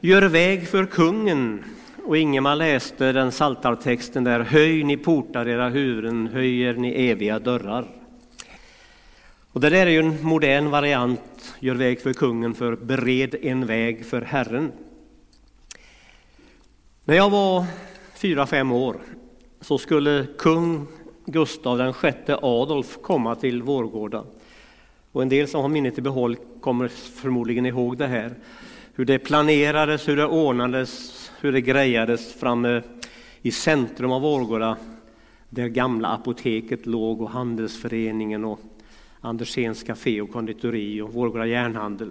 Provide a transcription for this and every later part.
Gör väg för kungen. Och Ingemar läste den saltartexten där. Höj ni portar era huvuden, höjer ni eviga dörrar. Och det där är ju en modern variant, gör väg för kungen, för bered en väg för Herren. När jag var fyra, fem år så skulle kung Gustav den sjätte Adolf komma till Vårgårda. Och en del som har minnet i behåll kommer förmodligen ihåg det här. Hur det planerades, hur det ordnades, hur det grejades framme i centrum av Vårgårda där gamla apoteket låg och handelsföreningen och Anderséns café och konditori och Vårgårda järnhandel.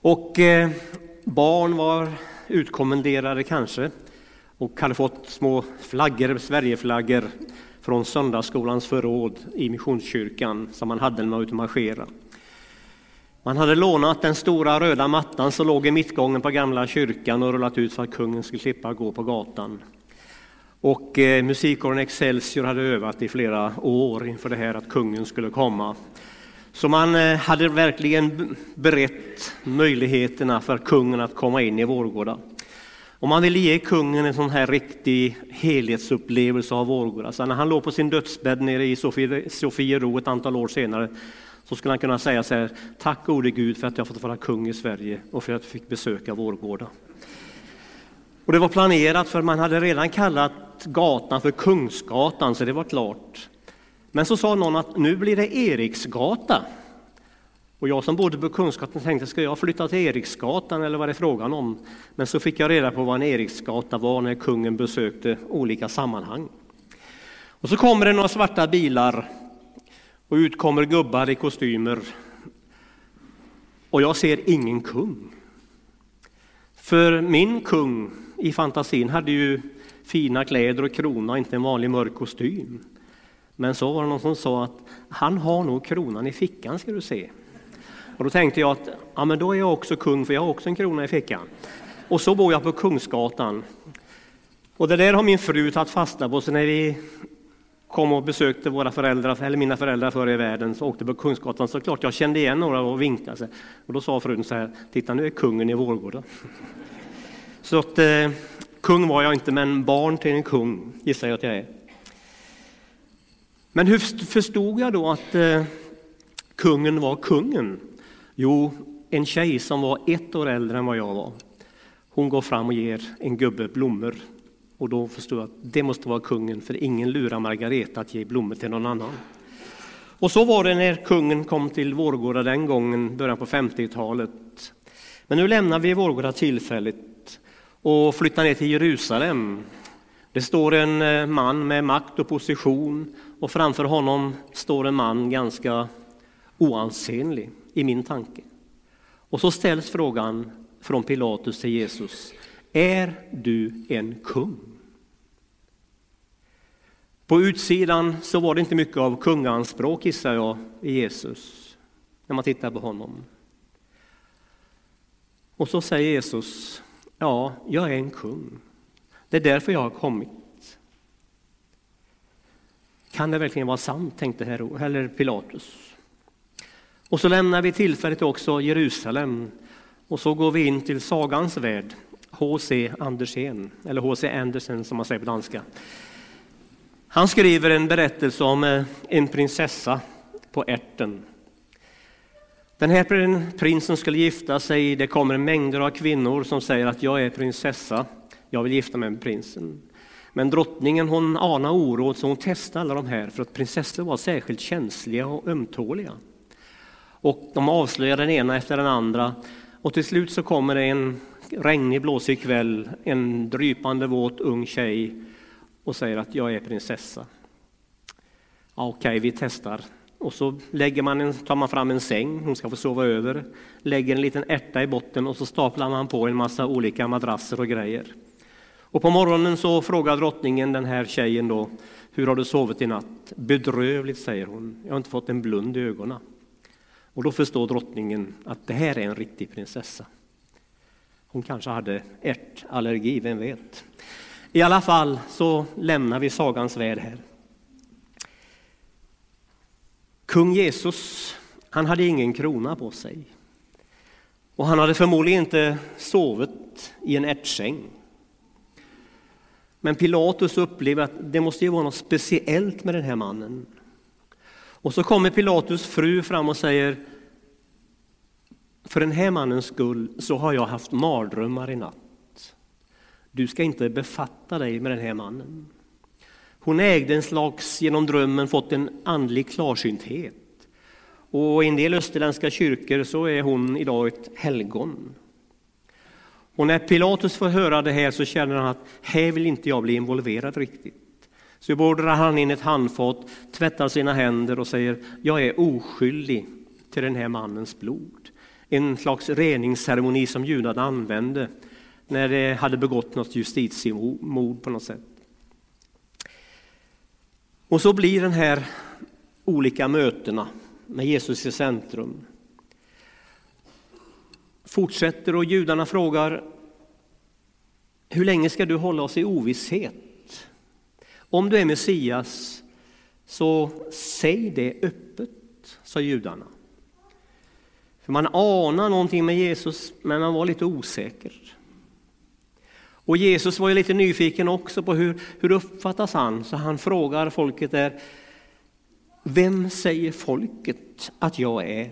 Och eh, barn var utkommenderade kanske och hade fått små flaggor, Sverigeflaggor från söndagsskolans förråd i Missionskyrkan som man hade när man var ute och marscherade. Man hade lånat den stora röda mattan som låg i mittgången på gamla kyrkan och rullat ut för att kungen skulle slippa gå på gatan. Och eh, musikkåren Excelsior hade övat i flera år inför det här att kungen skulle komma. Så man eh, hade verkligen berett möjligheterna för kungen att komma in i Vårgårda. Och man ville ge kungen en sån här riktig helhetsupplevelse av Vårgårda. Så när han låg på sin dödsbädd nere i Sofiero ett antal år senare så skulle han kunna säga så här, tack gode Gud för att jag fått vara kung i Sverige och för att jag fick besöka Vårgårda. Och det var planerat för man hade redan kallat gatan för Kungsgatan så det var klart. Men så sa någon att nu blir det Eriksgata. Och jag som bodde på Kungsgatan tänkte, ska jag flytta till Eriksgatan eller vad det är frågan om? Men så fick jag reda på vad en Eriksgata var när kungen besökte olika sammanhang. Och så kommer det några svarta bilar och ut kommer gubbar i kostymer. Och jag ser ingen kung. För min kung i fantasin hade ju fina kläder och krona, inte en vanlig mörk kostym. Men så var det någon som sa att han har nog kronan i fickan ska du se. Och då tänkte jag att ja, men då är jag också kung för jag har också en krona i fickan. Och så bor jag på Kungsgatan. Och det där har min fru tagit fasta på, så när vi kom och besökte våra föräldrar, eller mina föräldrar förr i världen, så åkte på Kungsgatan, så klart jag kände igen några och vinkade. Och då sa frun så här, titta nu är kungen i Vårgårda. Så att, eh, kung var jag inte, men barn till en kung gissar jag att jag är. Men hur förstod jag då att eh, kungen var kungen? Jo, en tjej som var ett år äldre än vad jag var, hon går fram och ger en gubbe blommor och då förstod jag att det måste vara kungen, för ingen lurar Margareta att ge blommor till någon annan. Och så var det när kungen kom till Vårgårda den gången, början på 50-talet. Men nu lämnar vi Vårgårda tillfälligt och flyttar ner till Jerusalem. Det står en eh, man med makt och position och framför honom står en man ganska oansenlig i min tanke. Och så ställs frågan från Pilatus till Jesus. Är du en kung? På utsidan så var det inte mycket av kunganspråk gissar jag i Jesus, när man tittar på honom. Och så säger Jesus, ja, jag är en kung. Det är därför jag har kommit. Kan det verkligen vara sant, tänkte Herod, eller Pilatus. Och så lämnar vi tillfället också Jerusalem och så går vi in till sagans värld, H.C. Andersen, eller H.C. Andersen som man säger på danska. Han skriver en berättelse om eh, en prinsessa på ärten. Den här prinsen skulle gifta sig, det kommer mängder av kvinnor som säger att jag är prinsessa, jag vill gifta mig med prinsen. Men drottningen hon anar oråd så hon testar alla de här för att prinsessor var särskilt känsliga och ömtåliga. Och de avslöjar den ena efter den andra och till slut så kommer det en regnig blåsig kväll, en drypande våt ung tjej och säger att jag är prinsessa. Ja, Okej, okay, vi testar. Och så lägger man en, tar man fram en säng, hon ska få sova över, lägger en liten ärta i botten och så staplar man på en massa olika madrasser och grejer. Och på morgonen så frågar drottningen den här tjejen då, hur har du sovit i natt? Bedrövligt, säger hon. Jag har inte fått en blund i ögonen. Och då förstår drottningen att det här är en riktig prinsessa. Hon kanske hade ärtallergi, vem vet? I alla fall så lämnar vi sagans värld här. Kung Jesus, han hade ingen krona på sig. Och han hade förmodligen inte sovit i en ärtsäng. Men Pilatus upplever att det måste ju vara något speciellt med den här mannen. Och så kommer Pilatus fru fram och säger för den här mannens skull så har jag haft mardrömmar i natt. Du ska inte befatta dig med den här mannen. Hon ägde en slags, genom drömmen, fått en andlig klarsynthet. Och i en del österländska kyrkor så är hon idag ett helgon. Och när Pilatus får höra det här så känner han att här vill inte jag bli involverad riktigt. Så beordrar han in ett handfat, tvättar sina händer och säger jag är oskyldig till den här mannens blod. En slags reningsceremoni som judarna använde när de hade begått något justitiemord på något sätt. Och så blir den här olika mötena med Jesus i centrum. Fortsätter och judarna frågar hur länge ska du hålla oss i ovisshet? Om du är Messias, så säg det öppet, sa judarna. För man anar någonting med Jesus, men man var lite osäker. Och Jesus var ju lite nyfiken också på hur, hur uppfattas han, så han frågar folket där, vem säger folket att jag är?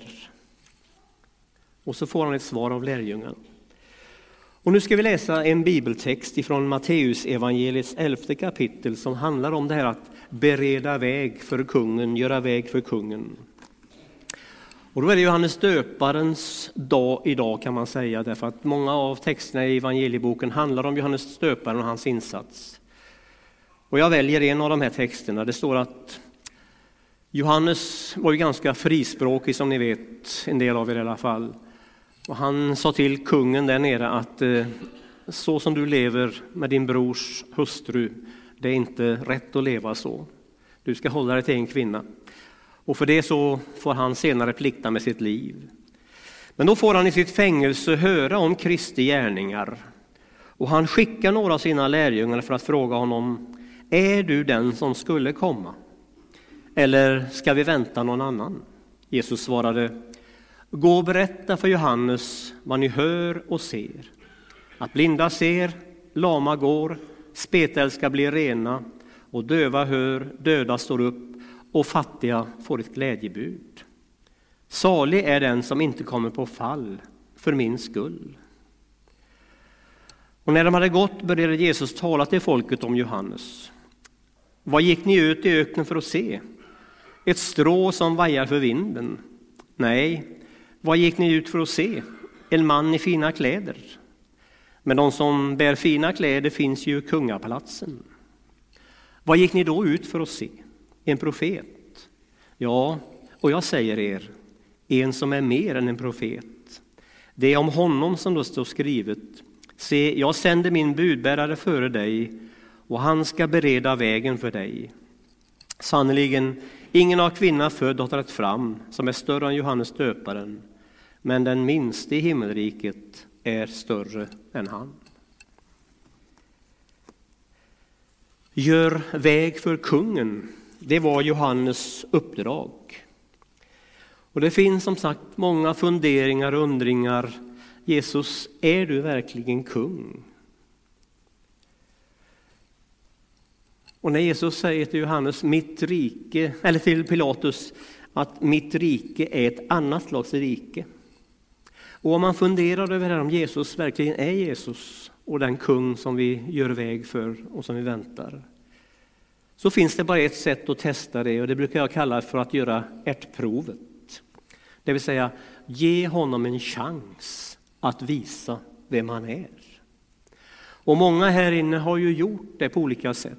Och så får han ett svar av lärjungarna. Och nu ska vi läsa en bibeltext ifrån Matteus evangeliets elfte kapitel som handlar om det här att bereda väg för kungen, göra väg för kungen. Och då är det Johannes döparens dag idag kan man säga, därför att många av texterna i evangelieboken handlar om Johannes döparen och hans insats. Och jag väljer en av de här texterna. Det står att Johannes var ju ganska frispråkig som ni vet, en del av er i alla fall. Och han sa till kungen där nere att eh, så som du lever med din brors hustru, det är inte rätt att leva så. Du ska hålla dig till en kvinna. Och för det så får han senare plikta med sitt liv. Men då får han i sitt fängelse höra om Kristi gärningar. Och han skickar några av sina lärjungar för att fråga honom, är du den som skulle komma? Eller ska vi vänta någon annan? Jesus svarade, gå och berätta för Johannes vad ni hör och ser. Att blinda ser, lama går, spetälska blir rena och döva hör, döda står upp och fattiga får ett glädjebud. Salig är den som inte kommer på fall för min skull. Och när de hade gått började Jesus tala till folket om Johannes. Vad gick ni ut i öknen för att se? Ett strå som vajar för vinden? Nej, vad gick ni ut för att se? En man i fina kläder? Men de som bär fina kläder finns ju i kungapalatsen. Vad gick ni då ut för att se? En profet? Ja, och jag säger er, en som är mer än en profet. Det är om honom som då står skrivet. Se, jag sänder min budbärare före dig och han ska bereda vägen för dig. Sannerligen, ingen av kvinna född har trätt fram som är större än Johannes döparen, men den minste i himmelriket är större än han. Gör väg för kungen, det var Johannes uppdrag. Och det finns som sagt många funderingar och undringar. Jesus, är du verkligen kung? Och när Jesus säger till Johannes, mitt rike, eller till Pilatus, att mitt rike är ett annat slags rike. Och om man funderar över det om Jesus verkligen är Jesus och den kung som vi gör väg för och som vi väntar, så finns det bara ett sätt att testa det och det brukar jag kalla för att göra ärtprovet. Det vill säga, ge honom en chans att visa vem han är. Och många här inne har ju gjort det på olika sätt.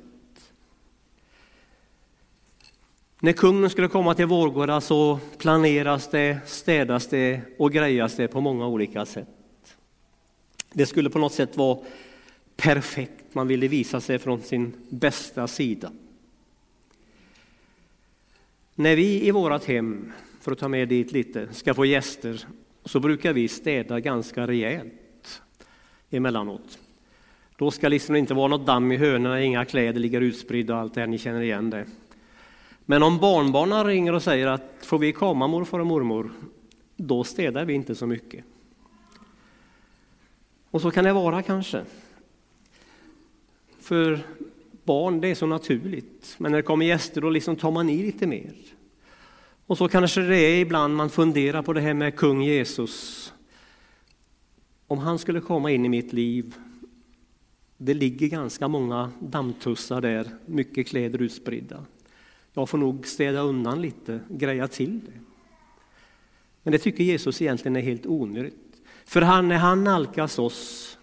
När kungen skulle komma till Vårgårda så planeras det, städas det och grejas det på många olika sätt. Det skulle på något sätt vara perfekt, man ville visa sig från sin bästa sida. När vi i vårt hem, för att ta med dit lite, ska få gäster så brukar vi städa ganska rejält emellanåt. Då ska liksom inte vara något damm i hönorna, inga kläder ligger utspridda och allt det här, ni känner igen det. Men om barnbarnen ringer och säger att får vi komma morfar och mormor, då städar vi inte så mycket. Och så kan det vara kanske. För barn, det är så naturligt. Men när det kommer gäster då liksom tar man i lite mer. Och så kanske det är ibland man funderar på det här med kung Jesus. Om han skulle komma in i mitt liv, det ligger ganska många dammtussar där, mycket kläder utspridda. Jag får nog städa undan lite, greja till det. Men det tycker Jesus egentligen är helt onödigt. För han, när han nalkas oss,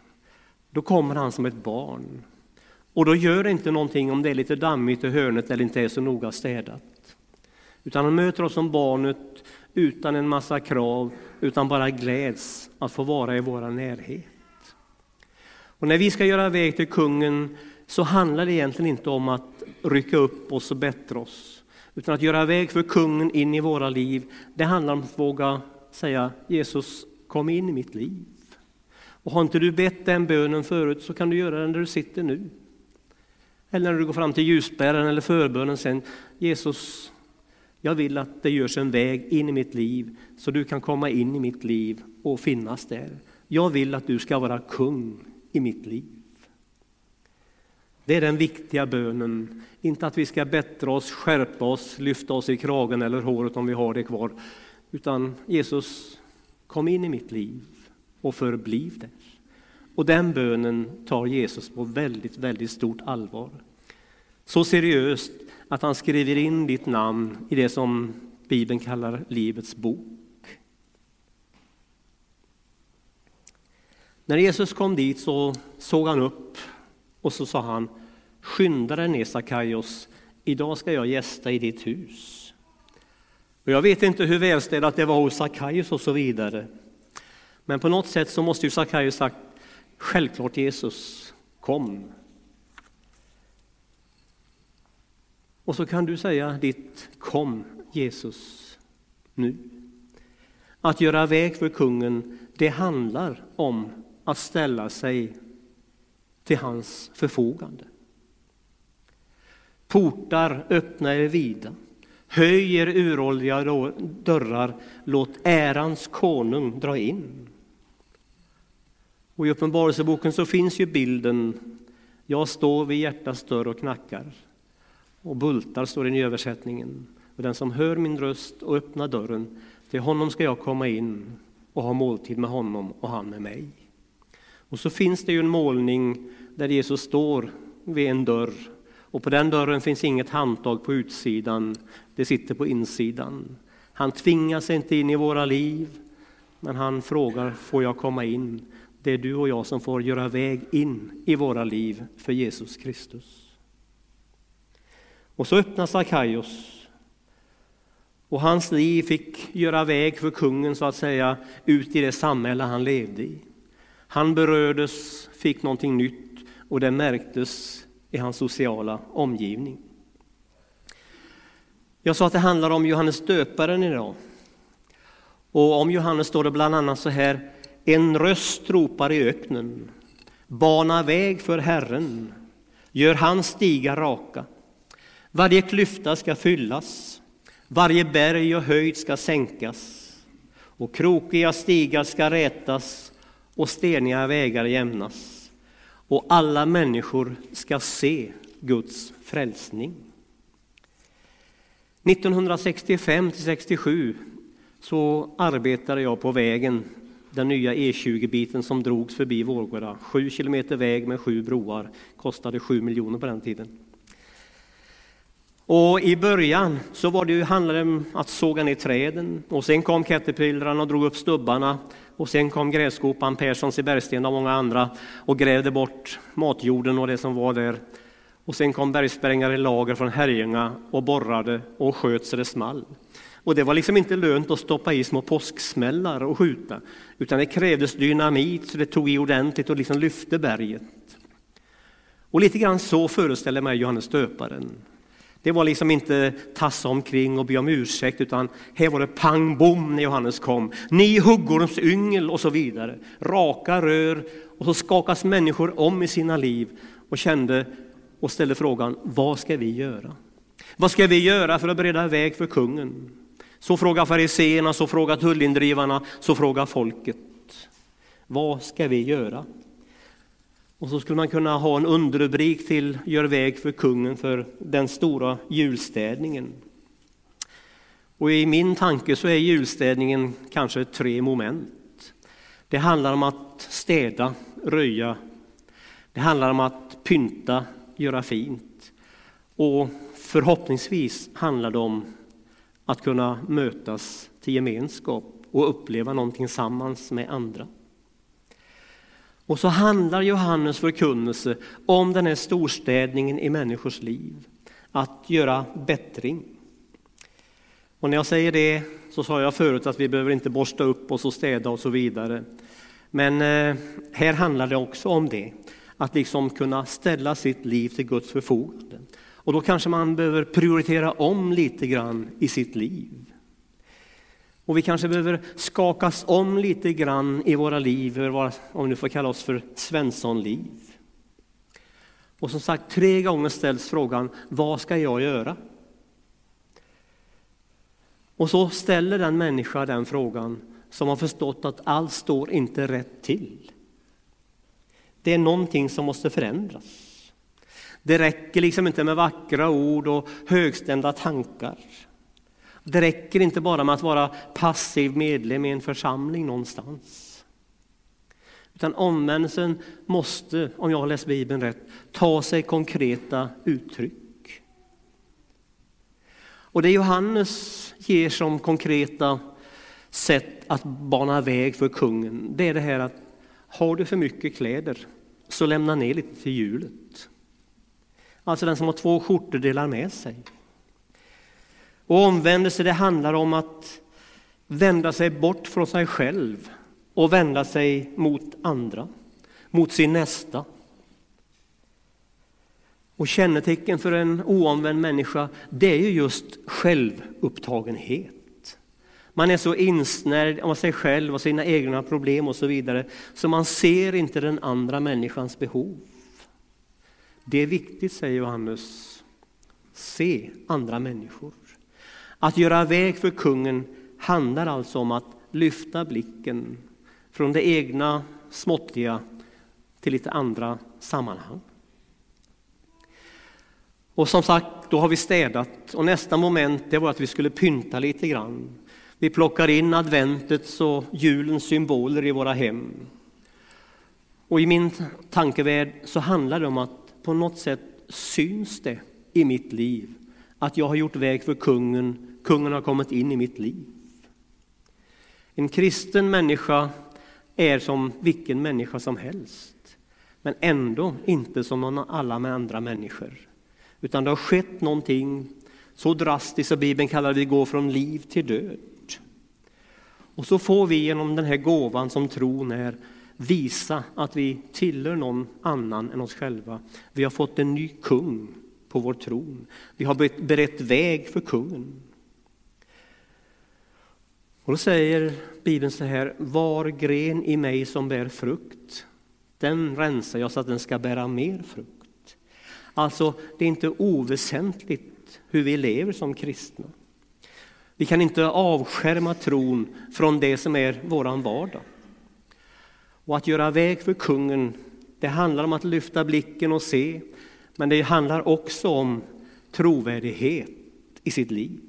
då kommer han som ett barn. Och då gör det inte någonting om det är lite dammigt i hörnet eller inte är så noga städat. Utan han möter oss som barnet utan en massa krav, utan bara gläds att få vara i vår närhet. Och när vi ska göra väg till kungen så handlar det egentligen inte om att rycka upp oss och bättra oss. Utan att göra väg för kungen in i våra liv, det handlar om att våga säga Jesus, kom in i mitt liv. Och har inte du bett den bönen förut så kan du göra den där du sitter nu. Eller när du går fram till ljusbäraren eller förbönen sen. Jesus, jag vill att det görs en väg in i mitt liv så du kan komma in i mitt liv och finnas där. Jag vill att du ska vara kung i mitt liv. Det är den viktiga bönen. Inte att vi ska bättra oss, skärpa oss, lyfta oss i kragen eller håret om vi har det kvar. Utan Jesus, kom in i mitt liv och förbliv där. Och den bönen tar Jesus på väldigt, väldigt stort allvar. Så seriöst att han skriver in ditt namn i det som Bibeln kallar Livets bok. När Jesus kom dit så såg han upp och så sa han Skynda dig ner Sakaios, idag ska jag gästa i ditt hus. Och jag vet inte hur välstädat det var hos Sakaios och så vidare. Men på något sätt så måste ju Sakaios sagt Självklart Jesus, kom. Och så kan du säga ditt kom Jesus nu. Att göra väg för kungen, det handlar om att ställa sig till hans förfogande. Portar öppna er vida. Höj er uråldriga dörrar, låt ärans konung dra in. Och I Uppenbarelseboken så finns ju bilden Jag står vid hjärtats dörr och knackar. Och bultar står det i översättningen. Och den som hör min röst och öppnar dörren, till honom ska jag komma in och ha måltid med honom och han med mig. Och så finns det ju en målning där Jesus står vid en dörr och på den dörren finns inget handtag på utsidan, det sitter på insidan. Han tvingar sig inte in i våra liv, men han frågar, får jag komma in? Det är du och jag som får göra väg in i våra liv för Jesus Kristus. Och så öppnas Sackaios. Och hans liv fick göra väg för kungen så att säga ut i det samhälle han levde i. Han berördes, fick någonting nytt och det märktes i hans sociala omgivning. Jag sa att det handlar om Johannes döparen idag. Och om Johannes står det bland annat så här en röst ropar i öknen. Bana väg för Herren. Gör hans stigar raka. Varje klyfta ska fyllas. Varje berg och höjd ska sänkas. Och krokiga stigar ska rätas och steniga vägar jämnas. Och alla människor ska se Guds frälsning. 1965 till 67 så arbetade jag på vägen den nya E20-biten som drogs förbi Vårgårda. Sju kilometer väg med sju broar, kostade sju miljoner på den tiden. Och I början så var det ju, handlade det om att såga ner träden och sen kom caterpillarna och drog upp stubbarna och sen kom grävskopan Perssons i Bergsten och många andra och grävde bort matjorden och det som var där. Och sen kom bergsprängare i lager från Herrljunga och borrade och sköt så det small. Och det var liksom inte lönt att stoppa i små påsksmällar och skjuta, utan det krävdes dynamit så det tog i ordentligt och liksom lyfte berget. Och lite grann så föreställer mig Johannes döparen. Det var liksom inte tassa omkring och be om ursäkt, utan här var det pang bom när Johannes kom. Ni huggorms yngel och så vidare. Raka rör och så skakas människor om i sina liv och kände och ställde frågan, vad ska vi göra? Vad ska vi göra för att bereda väg för kungen? Så frågar fariseerna, så frågar tullindrivarna, så frågar folket. Vad ska vi göra? Och så skulle man kunna ha en underrubrik till Gör väg för kungen för den stora julstädningen. Och i min tanke så är julstädningen kanske tre moment. Det handlar om att städa, röja. Det handlar om att pynta, göra fint. Och förhoppningsvis handlar det om att kunna mötas till gemenskap och uppleva någonting tillsammans med andra. Och så handlar Johannes förkunnelse om den här storstädningen i människors liv, att göra bättring. Och när jag säger det så sa jag förut att vi behöver inte borsta upp oss och städa och så vidare. Men eh, här handlar det också om det, att liksom kunna ställa sitt liv till Guds förfogande. Och då kanske man behöver prioritera om lite grann i sitt liv. Och vi kanske behöver skakas om lite grann i våra liv, om vi får kalla oss för Svenssonliv. Och som sagt, tre gånger ställs frågan, vad ska jag göra? Och så ställer den människa den frågan som har förstått att allt står inte rätt till. Det är någonting som måste förändras. Det räcker liksom inte med vackra ord och högstämda tankar. Det räcker inte bara med att vara passiv medlem i en församling någonstans. Utan omvändelsen måste, om jag har läst Bibeln rätt, ta sig konkreta uttryck. Och det Johannes ger som konkreta sätt att bana väg för kungen, det är det här att har du för mycket kläder så lämna ner lite till hjulet. Alltså den som har två skjortor delar med sig. Och omvändelse det handlar om att vända sig bort från sig själv och vända sig mot andra, mot sin nästa. Och kännetecken för en oomvänd människa, det är ju just självupptagenhet. Man är så insnärjd av sig själv och sina egna problem och så vidare, så man ser inte den andra människans behov. Det är viktigt, säger Johannes, se andra människor. Att göra väg för kungen handlar alltså om att lyfta blicken från det egna småttiga till lite andra sammanhang. Och som sagt, då har vi städat och nästa moment det var att vi skulle pynta lite grann. Vi plockar in adventets och julens symboler i våra hem. Och i min tankevärld så handlar det om att på något sätt syns det i mitt liv att jag har gjort väg för kungen Kungen har kommit in i mitt liv. En kristen människa är som vilken människa som helst, men ändå inte som någon alla med andra människor. Utan det har skett någonting så drastiskt att Bibeln kallar det gå från liv till död. Och så får vi genom den här gåvan som tron är visa att vi tillhör någon annan än oss själva. Vi har fått en ny kung på vår tron. Vi har berett väg för kungen. Och då säger Bibeln så här, var gren i mig som bär frukt, den rensar jag så att den ska bära mer frukt. Alltså, det är inte oväsentligt hur vi lever som kristna. Vi kan inte avskärma tron från det som är våran vardag. Och att göra väg för kungen, det handlar om att lyfta blicken och se, men det handlar också om trovärdighet i sitt liv.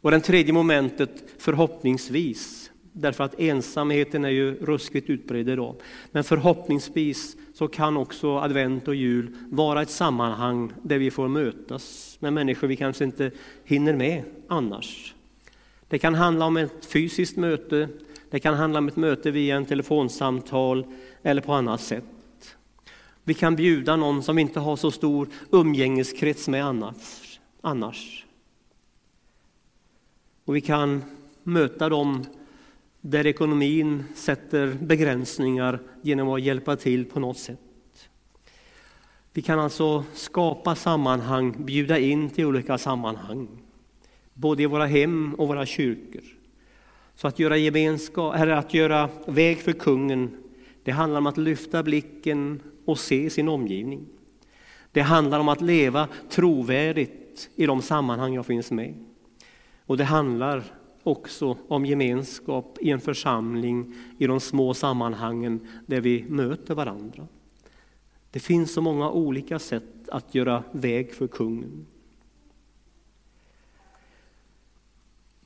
Och det tredje momentet, förhoppningsvis, därför att ensamheten är ju ruskigt utbredd idag. Men förhoppningsvis så kan också advent och jul vara ett sammanhang där vi får mötas med människor vi kanske inte hinner med annars. Det kan handla om ett fysiskt möte, det kan handla om ett möte via en telefonsamtal eller på annat sätt. Vi kan bjuda någon som vi inte har så stor umgängeskrets med annars. annars. Och vi kan möta dem där ekonomin sätter begränsningar genom att hjälpa till på något sätt. Vi kan alltså skapa sammanhang, bjuda in till olika sammanhang, både i våra hem och våra kyrkor. Så att göra, gemenskap, eller att göra väg för kungen, det handlar om att lyfta blicken och se sin omgivning. Det handlar om att leva trovärdigt i de sammanhang jag finns med. Och det handlar också om gemenskap i en församling, i de små sammanhangen där vi möter varandra. Det finns så många olika sätt att göra väg för kungen.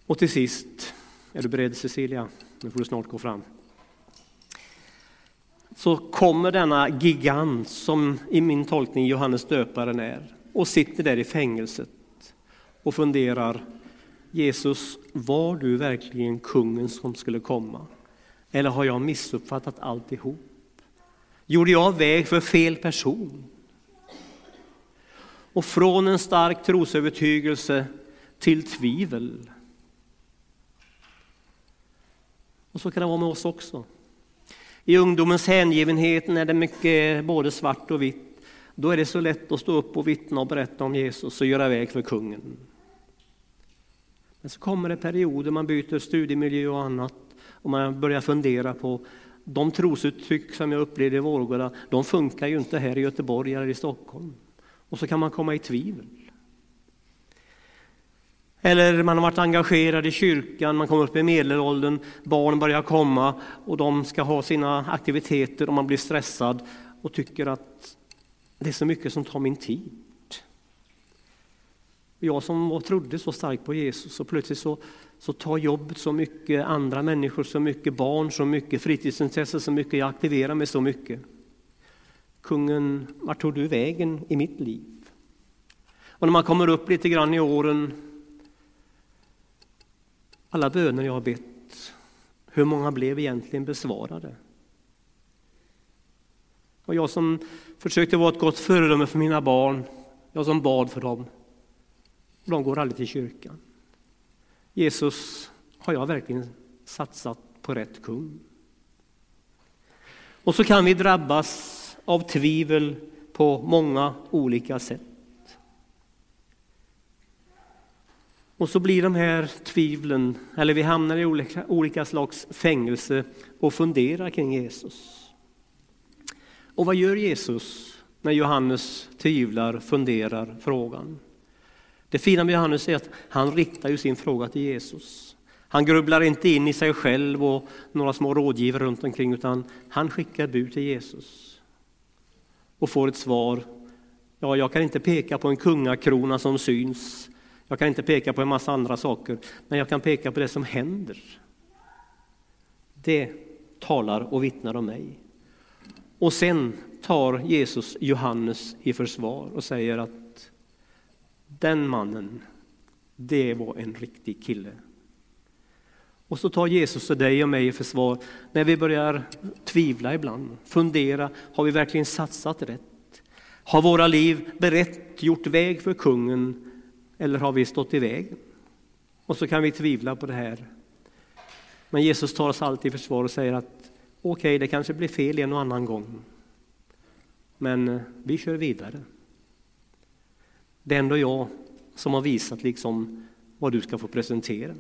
Och till sist, är du beredd Cecilia? Nu får du snart gå fram. Så kommer denna gigant som i min tolkning Johannes döparen är och sitter där i fängelset och funderar Jesus, var du verkligen kungen som skulle komma? Eller har jag missuppfattat alltihop? Gjorde jag väg för fel person? Och från en stark trosövertygelse till tvivel. Och så kan det vara med oss också. I ungdomens hängivenhet när det är mycket både svart och vitt, då är det så lätt att stå upp och vittna och berätta om Jesus och göra väg för kungen. Men så kommer det perioder man byter studiemiljö och annat och man börjar fundera på de trosuttryck som jag upplevde i Vårgårda, de funkar ju inte här i Göteborg eller i Stockholm. Och så kan man komma i tvivel. Eller man har varit engagerad i kyrkan, man kommer upp i medelåldern, barn börjar komma och de ska ha sina aktiviteter och man blir stressad och tycker att det är så mycket som tar min tid. Jag som trodde så starkt på Jesus och plötsligt så, så tar jobbet så mycket, andra människor så mycket, barn så mycket, fritidsintresse så mycket, jag aktiverar mig så mycket. Kungen, vart tog du vägen i mitt liv? Och när man kommer upp lite grann i åren, alla böner jag har bett, hur många blev egentligen besvarade? Och jag som försökte vara ett gott föredöme för mina barn, jag som bad för dem, de går aldrig till kyrkan. Jesus, har jag verkligen satsat på rätt kung? Och så kan vi drabbas av tvivel på många olika sätt. Och så blir de här tvivlen, eller vi hamnar i olika, olika slags fängelse och funderar kring Jesus. Och vad gör Jesus när Johannes tvivlar, funderar, frågan? Det fina med Johannes är att han riktar ju sin fråga till Jesus. Han grubblar inte in i sig själv och några små rådgivare runt omkring utan han skickar bud till Jesus. Och får ett svar. Ja, jag kan inte peka på en kungakrona som syns. Jag kan inte peka på en massa andra saker, men jag kan peka på det som händer. Det talar och vittnar om mig. Och sen tar Jesus Johannes i försvar och säger att den mannen, det var en riktig kille. Och så tar Jesus och dig och mig i försvar när vi börjar tvivla ibland, fundera, har vi verkligen satsat rätt? Har våra liv berett gjort väg för kungen eller har vi stått i vägen? Och så kan vi tvivla på det här. Men Jesus tar oss alltid i försvar och säger att okej, okay, det kanske blir fel en och annan gång. Men eh, vi kör vidare. Det är ändå jag som har visat liksom vad du ska få presentera.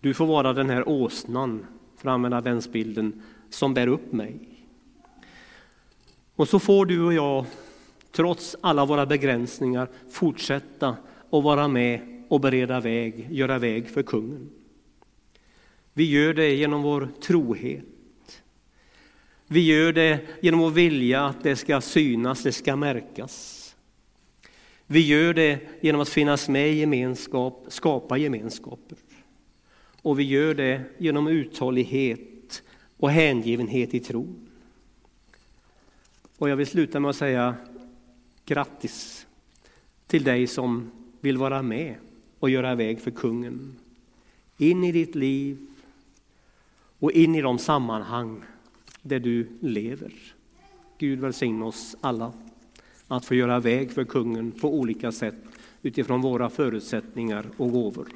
Du får vara den här åsnan, för att använda vänsbilden, som bär upp mig. Och så får du och jag, trots alla våra begränsningar, fortsätta och vara med och bereda väg, göra väg för kungen. Vi gör det genom vår trohet. Vi gör det genom vår vilja att det ska synas, det ska märkas. Vi gör det genom att finnas med i gemenskap, skapa gemenskaper. Och vi gör det genom uthållighet och hängivenhet i tro. Och jag vill sluta med att säga grattis till dig som vill vara med och göra väg för kungen. In i ditt liv och in i de sammanhang där du lever. Gud välsigne oss alla att få göra väg för kungen på olika sätt utifrån våra förutsättningar och gåvor.